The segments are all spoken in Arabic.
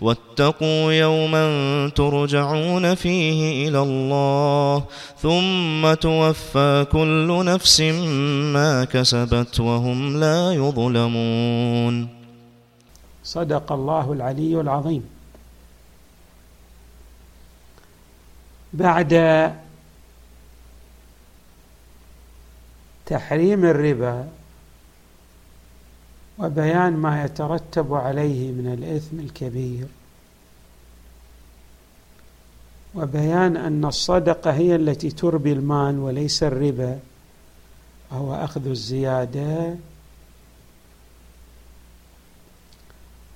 واتقوا يوما ترجعون فيه إلى الله ثم توفى كل نفس ما كسبت وهم لا يظلمون. صدق الله العلي العظيم. بعد تحريم الربا وبيان ما يترتب عليه من الإثم الكبير. وبيان أن الصدقة هي التي تربي المال وليس الربا وهو أخذ الزيادة.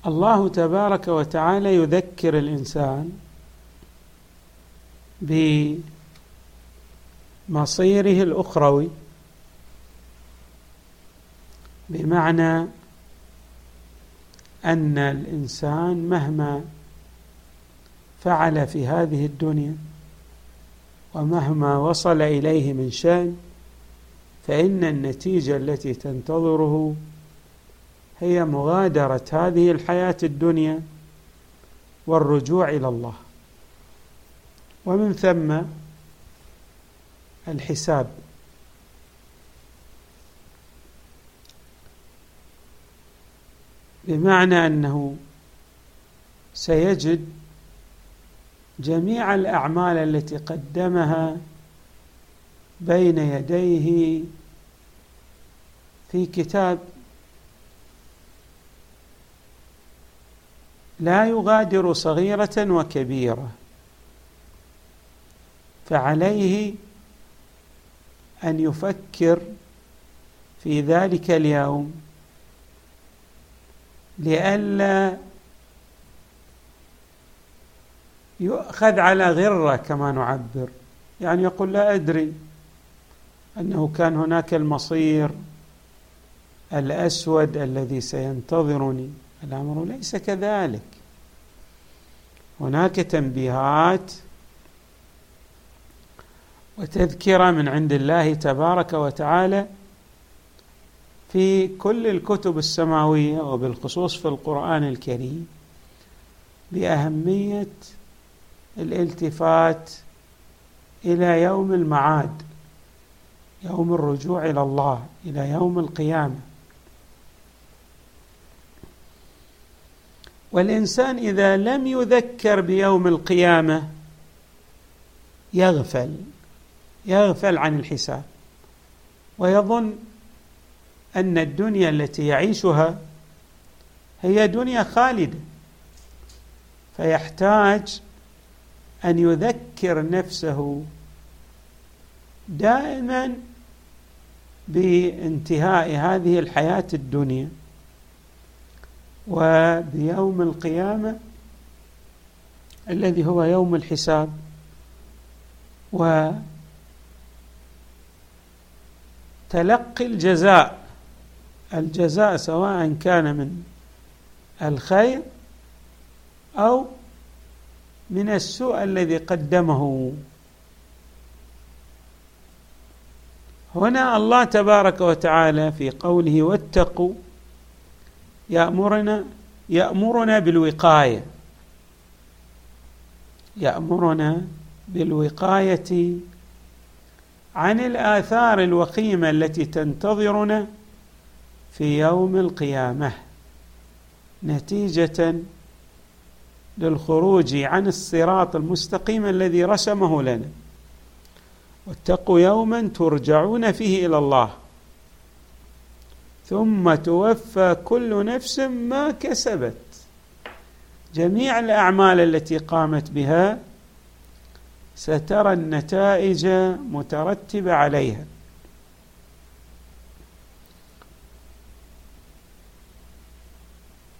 الله تبارك وتعالى يذكر الإنسان بمصيره الأخروي بمعنى أن الإنسان مهما فعل في هذه الدنيا ومهما وصل إليه من شأن فإن النتيجة التي تنتظره هي مغادرة هذه الحياة الدنيا والرجوع إلى الله. ومن ثم الحساب. بمعنى أنه سيجد جميع الأعمال التي قدمها بين يديه في كتاب لا يغادر صغيرة وكبيرة فعليه أن يفكر في ذلك اليوم. لئلا يؤخذ على غرة كما نعبر. يعني يقول لا أدري أنه كان هناك المصير الأسود الذي سينتظرني. الأمر ليس كذلك. هناك تنبيهات وتذكرة من عند الله تبارك وتعالى في كل الكتب السماوية وبالخصوص في القرآن الكريم باهميه الالتفات إلى يوم المعاد يوم الرجوع إلى الله إلى يوم القيامة. والإنسان إذا لم يذكر بيوم القيامة يغفل يغفل عن الحساب ويظن أن الدنيا التي يعيشها هي دنيا خالدة. فيحتاج أن يذكر نفسه دائما بانتهاء هذه الحياة الدنيا. وبيوم القيامة الذي هو يوم الحساب وتلقي الجزاء. الجزاء سواء كان من الخير أو من السوء الذي قدمه. هنا الله تبارك وتعالى في قوله واتقوا يأمرنا يأمرنا بالوقاية. يأمرنا بالوقاية عن الآثار الوخيمة التي تنتظرنا في يوم القيامة نتيجة للخروج عن الصراط المستقيم الذي رسمه لنا. واتقوا يوما ترجعون فيه إلى الله. ثم توفى كل نفس ما كسبت. جميع الأعمال التي قامت بها سترى النتائج مترتبة عليها.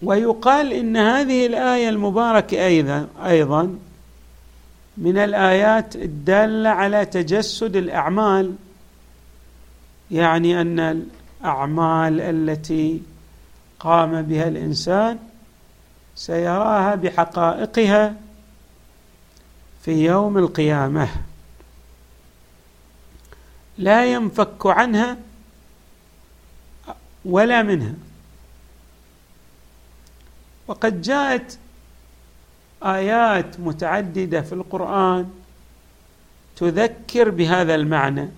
ويقال إن هذه الآية المباركة أيضا أيضا من الآيات الدالة على تجسد الأعمال. يعني أن الأعمال التي قام بها الإنسان سيراها بحقائقها في يوم القيامة. لا ينفك عنها ولا منها. وقد جاءت آيات متعددة في القرآن تذكر بهذا المعنى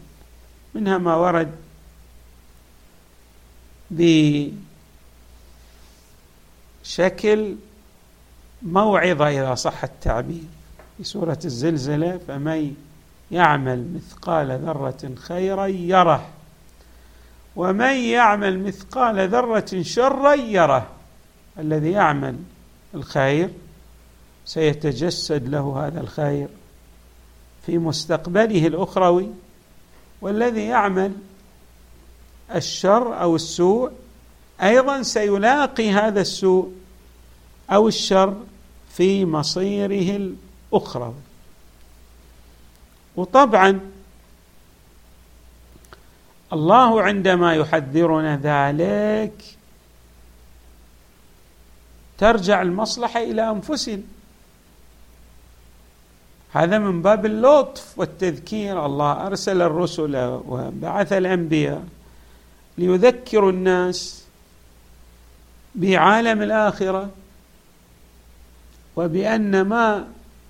منها ما ورد بشكل موعظة إذا صح التعبير في سورة الزلزلة فمن يعمل مثقال ذرة خيرا يره ومن يعمل مثقال ذرة شرا يره. الذي يعمل الخير سيتجسد له هذا الخير في مستقبله الأخروي والذي يعمل الشر أو السوء أيضا سيلاقي هذا السوء أو الشر في مصيره الأخروي. وطبعا الله عندما يحذرنا ذلك ترجع المصلحة إلى أنفسنا. هذا من باب اللطف والتذكير. الله أرسل الرسل وبعث الأنبياء ليذكروا الناس بعالم الآخرة وبأن ما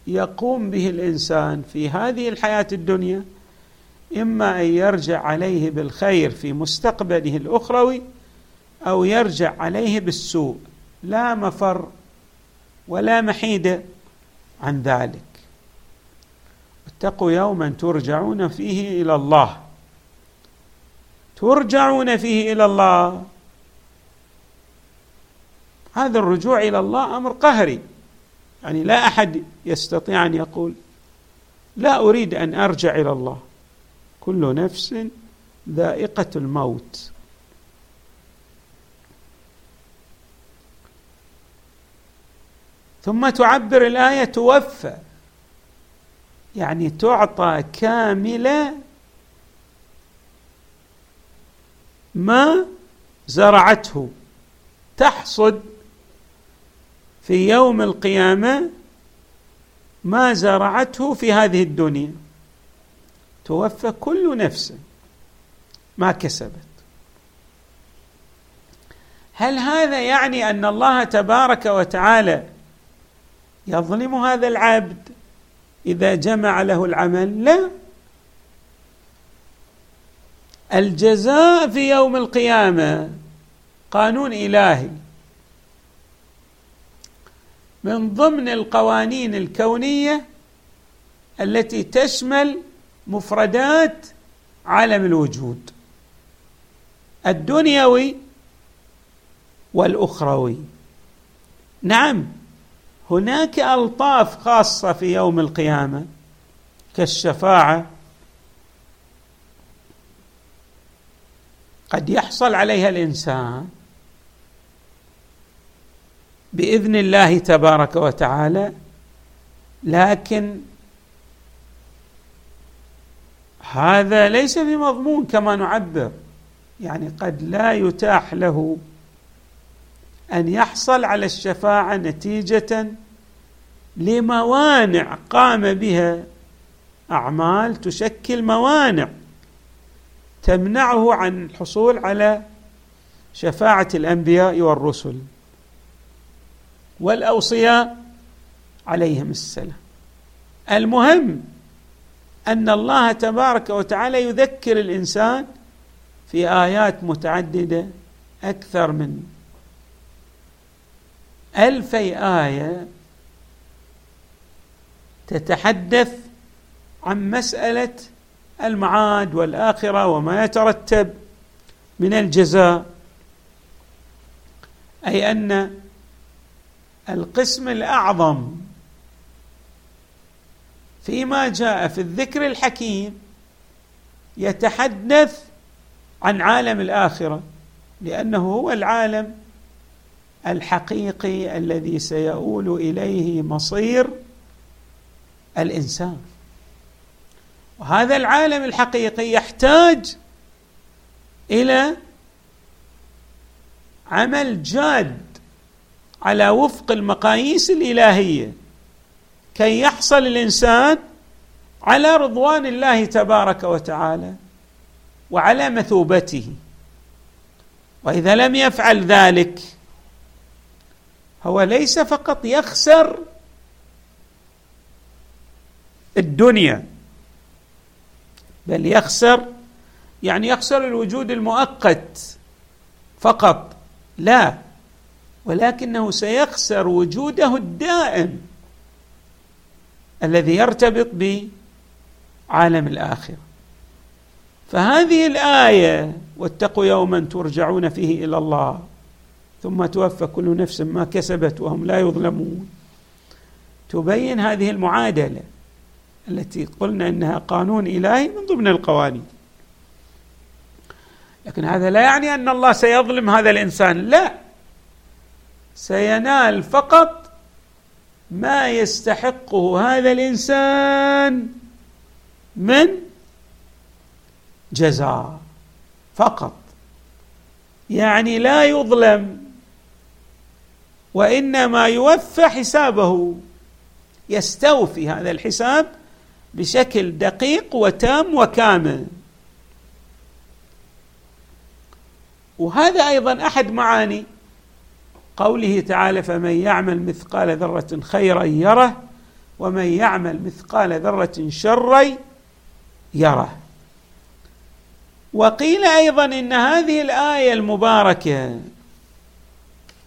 يقوم به الإنسان في هذه الحياة الدنيا إما أن يرجع عليه بالخير في مستقبله الأخروي أو يرجع عليه بالسوء. لا مفر ولا محيد عن ذلك. اتقوا يوما ترجعون فيه إلى الله. ترجعون فيه إلى الله. هذا الرجوع إلى الله أمر قهري. يعني لا أحد يستطيع أن يقول لا أريد أن أرجع إلى الله. كل نفس ذائقة الموت. ثم تعبر الآية توفى. يعني تعطى كامله ما زرعته. تحصد في يوم القيامة ما زرعته في هذه الدنيا. توفى كل نفس ما كسبت. هل هذا يعني أن الله تبارك وتعالى يظلم هذا العبد. إذا جمع له العمل لا. الجزاء في يوم القيامة قانون إلهي. من ضمن القوانين الكونية التي تشمل مفردات عالم الوجود. الدنيوي والأخروي. نعم. هناك ألطاف خاصة في يوم القيامة كالشفاعة. قد يحصل عليها الإنسان بإذن الله تبارك وتعالى لكن هذا ليس بمضمون كما نعبر يعني قد لا يتاح له أن يحصل على الشفاعة نتيجة لموانع قام بها. أعمال تشكل موانع تمنعه عن الحصول على شفاعة الأنبياء والرسل والأوصياء عليهم السلام. المهم أن الله تبارك وتعالى يذكر الإنسان في آيات متعددة أكثر من الفي آية تتحدث عن مسألة المعاد والآخرة وما يترتب من الجزاء أي أن القسم الأعظم فيما جاء في الذكر الحكيم يتحدث عن عالم الآخرة لأنه هو العالم الحقيقي الذي سيؤول إليه مصير الإنسان. وهذا العالم الحقيقي يحتاج إلى عمل جاد على وفق المقاييس الإلهية كي يحصل الإنسان على رضوان الله تبارك وتعالى وعلى مثوبته. وإذا لم يفعل ذلك هو ليس فقط يخسر الدنيا بل يخسر يعني يخسر الوجود المؤقت فقط لا ولكنه سيخسر وجوده الدائم الذي يرتبط بعالم الآخرة. فهذه الآية واتقوا يوما ترجعون فيه إلى الله ثم توفى كل نفس ما كسبت وهم لا يظلمون. تبين هذه المعادلة التي قلنا إنها قانون إلهي من ضمن القوانين. لكن هذا لا يعني أن الله سيظلم هذا الإنسان لا. سينال فقط ما يستحقه هذا الإنسان من جزاء فقط. يعني لا يظلم وإنما يوفى حسابه. يستوفي هذا الحساب بشكل دقيق وتام وكامل. وهذا أيضا أحد معاني قوله تعالى فمن يعمل مثقال ذرة خيرا يره ومن يعمل مثقال ذرة شرا يره. وقيل أيضا إن هذه الآية المباركة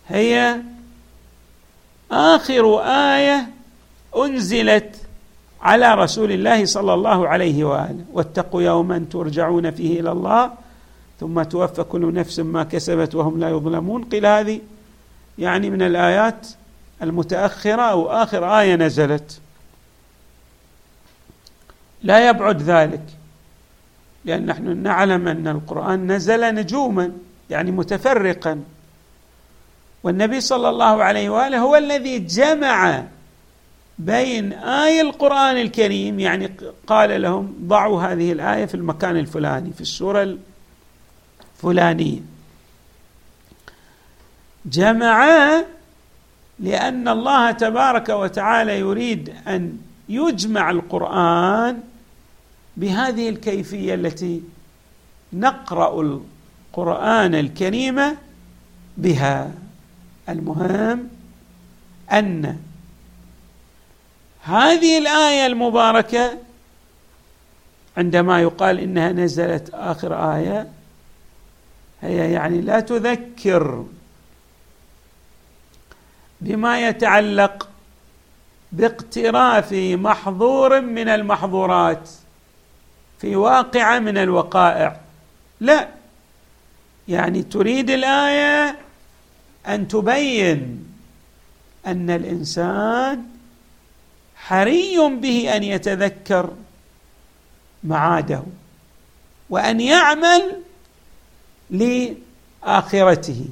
هي آخر آية أنزلت على رسول الله صلى الله عليه وآله. واتقوا يوما ترجعون فيه إلى الله ثم توفى كل نفس ما كسبت وهم لا يظلمون. قيل هذه يعني من الآيات المتأخرة أو آخر آية نزلت. لا يبعد ذلك لأن نحن نعلم أن القرآن نزل نجوما يعني متفرقا. والنبي صلى الله عليه وآله هو الذي جمع بين آية القرآن الكريم يعني قال لهم ضعوا هذه الآية في المكان الفلاني في السورة الفلانية. جمعا لأن الله تبارك وتعالى يريد أن يجمع القرآن بهذه الكيفية التي نقرأ القرآن الكريم بها. المهم أن هذه الآية المباركة عندما يقال إنها نزلت آخر آية هي يعني لا تذكر بما يتعلق باقتراف محظور من المحظورات في واقعة من الوقائع. لا يعني تريد الآية أن تبين أن الإنسان حري به أن يتذكر معاده وأن يعمل لآخرته.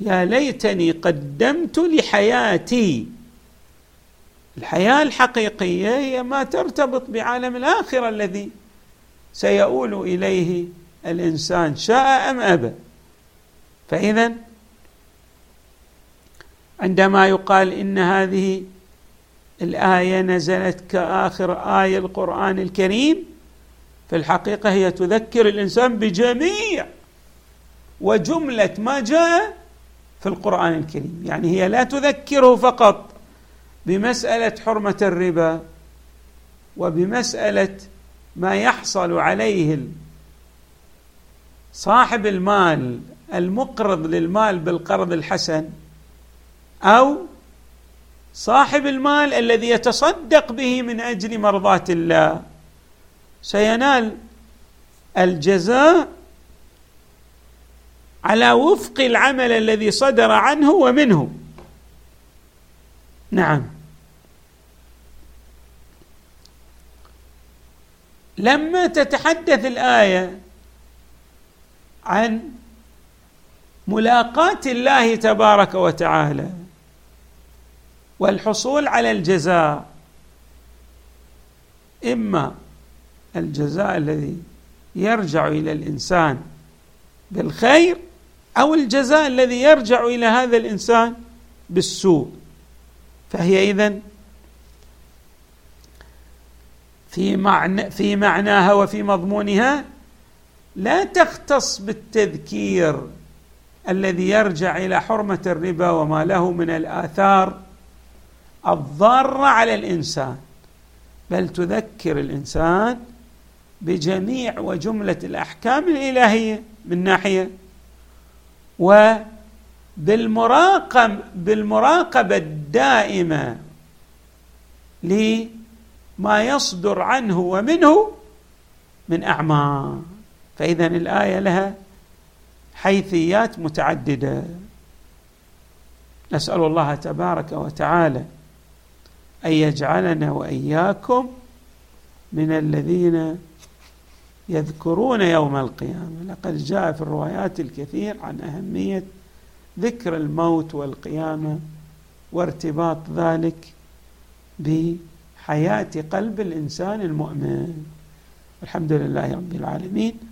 يا ليتني قدمت لحياتي. الحياة الحقيقية هي ما ترتبط بعالم الآخرة الذي سيؤول إليه الإنسان شاء أم أبى. فإذا عندما يقال إن هذه الآية نزلت كآخر آية القرآن الكريم في الحقيقة هي تذكر الإنسان بجميع وجملة ما جاء في القرآن الكريم. يعني هي لا تذكره فقط بمسألة حرمة الربا وبمسألة ما يحصل عليه صاحب المال المقرض للمال بالقرض الحسن أو صاحب المال الذي يتصدق به من أجل مرضاه الله. سينال الجزاء على وفق العمل الذي صدر عنه ومنه. نعم. لما تتحدث الآية عن ملاقاه الله تبارك وتعالى والحصول على الجزاء. إما الجزاء الذي يرجع إلى الإنسان بالخير أو الجزاء الذي يرجع إلى هذا الإنسان بالسوء. فهي إذن في معنى في معناها وفي مضمونها لا تختص بالتذكير. الذي يرجع إلى حرمة الربا وما له من الآثار الضارة على الإنسان. بل تذكر الإنسان بجميع وجملة الأحكام الإلهية من ناحية وبالمراقب بالمراقبة الدائمة لما يصدر عنه ومنه من اعمال فاذا الآية لها حيثيات متعددة. نسأل الله تبارك وتعالى أن يجعلنا وإياكم من الذين يذكرون يوم القيامة. لقد جاء في الروايات الكثير عن أهمية ذكر الموت والقيامة وارتباط ذلك بحياة قلب الإنسان المؤمن. الحمد لله رب العالمين.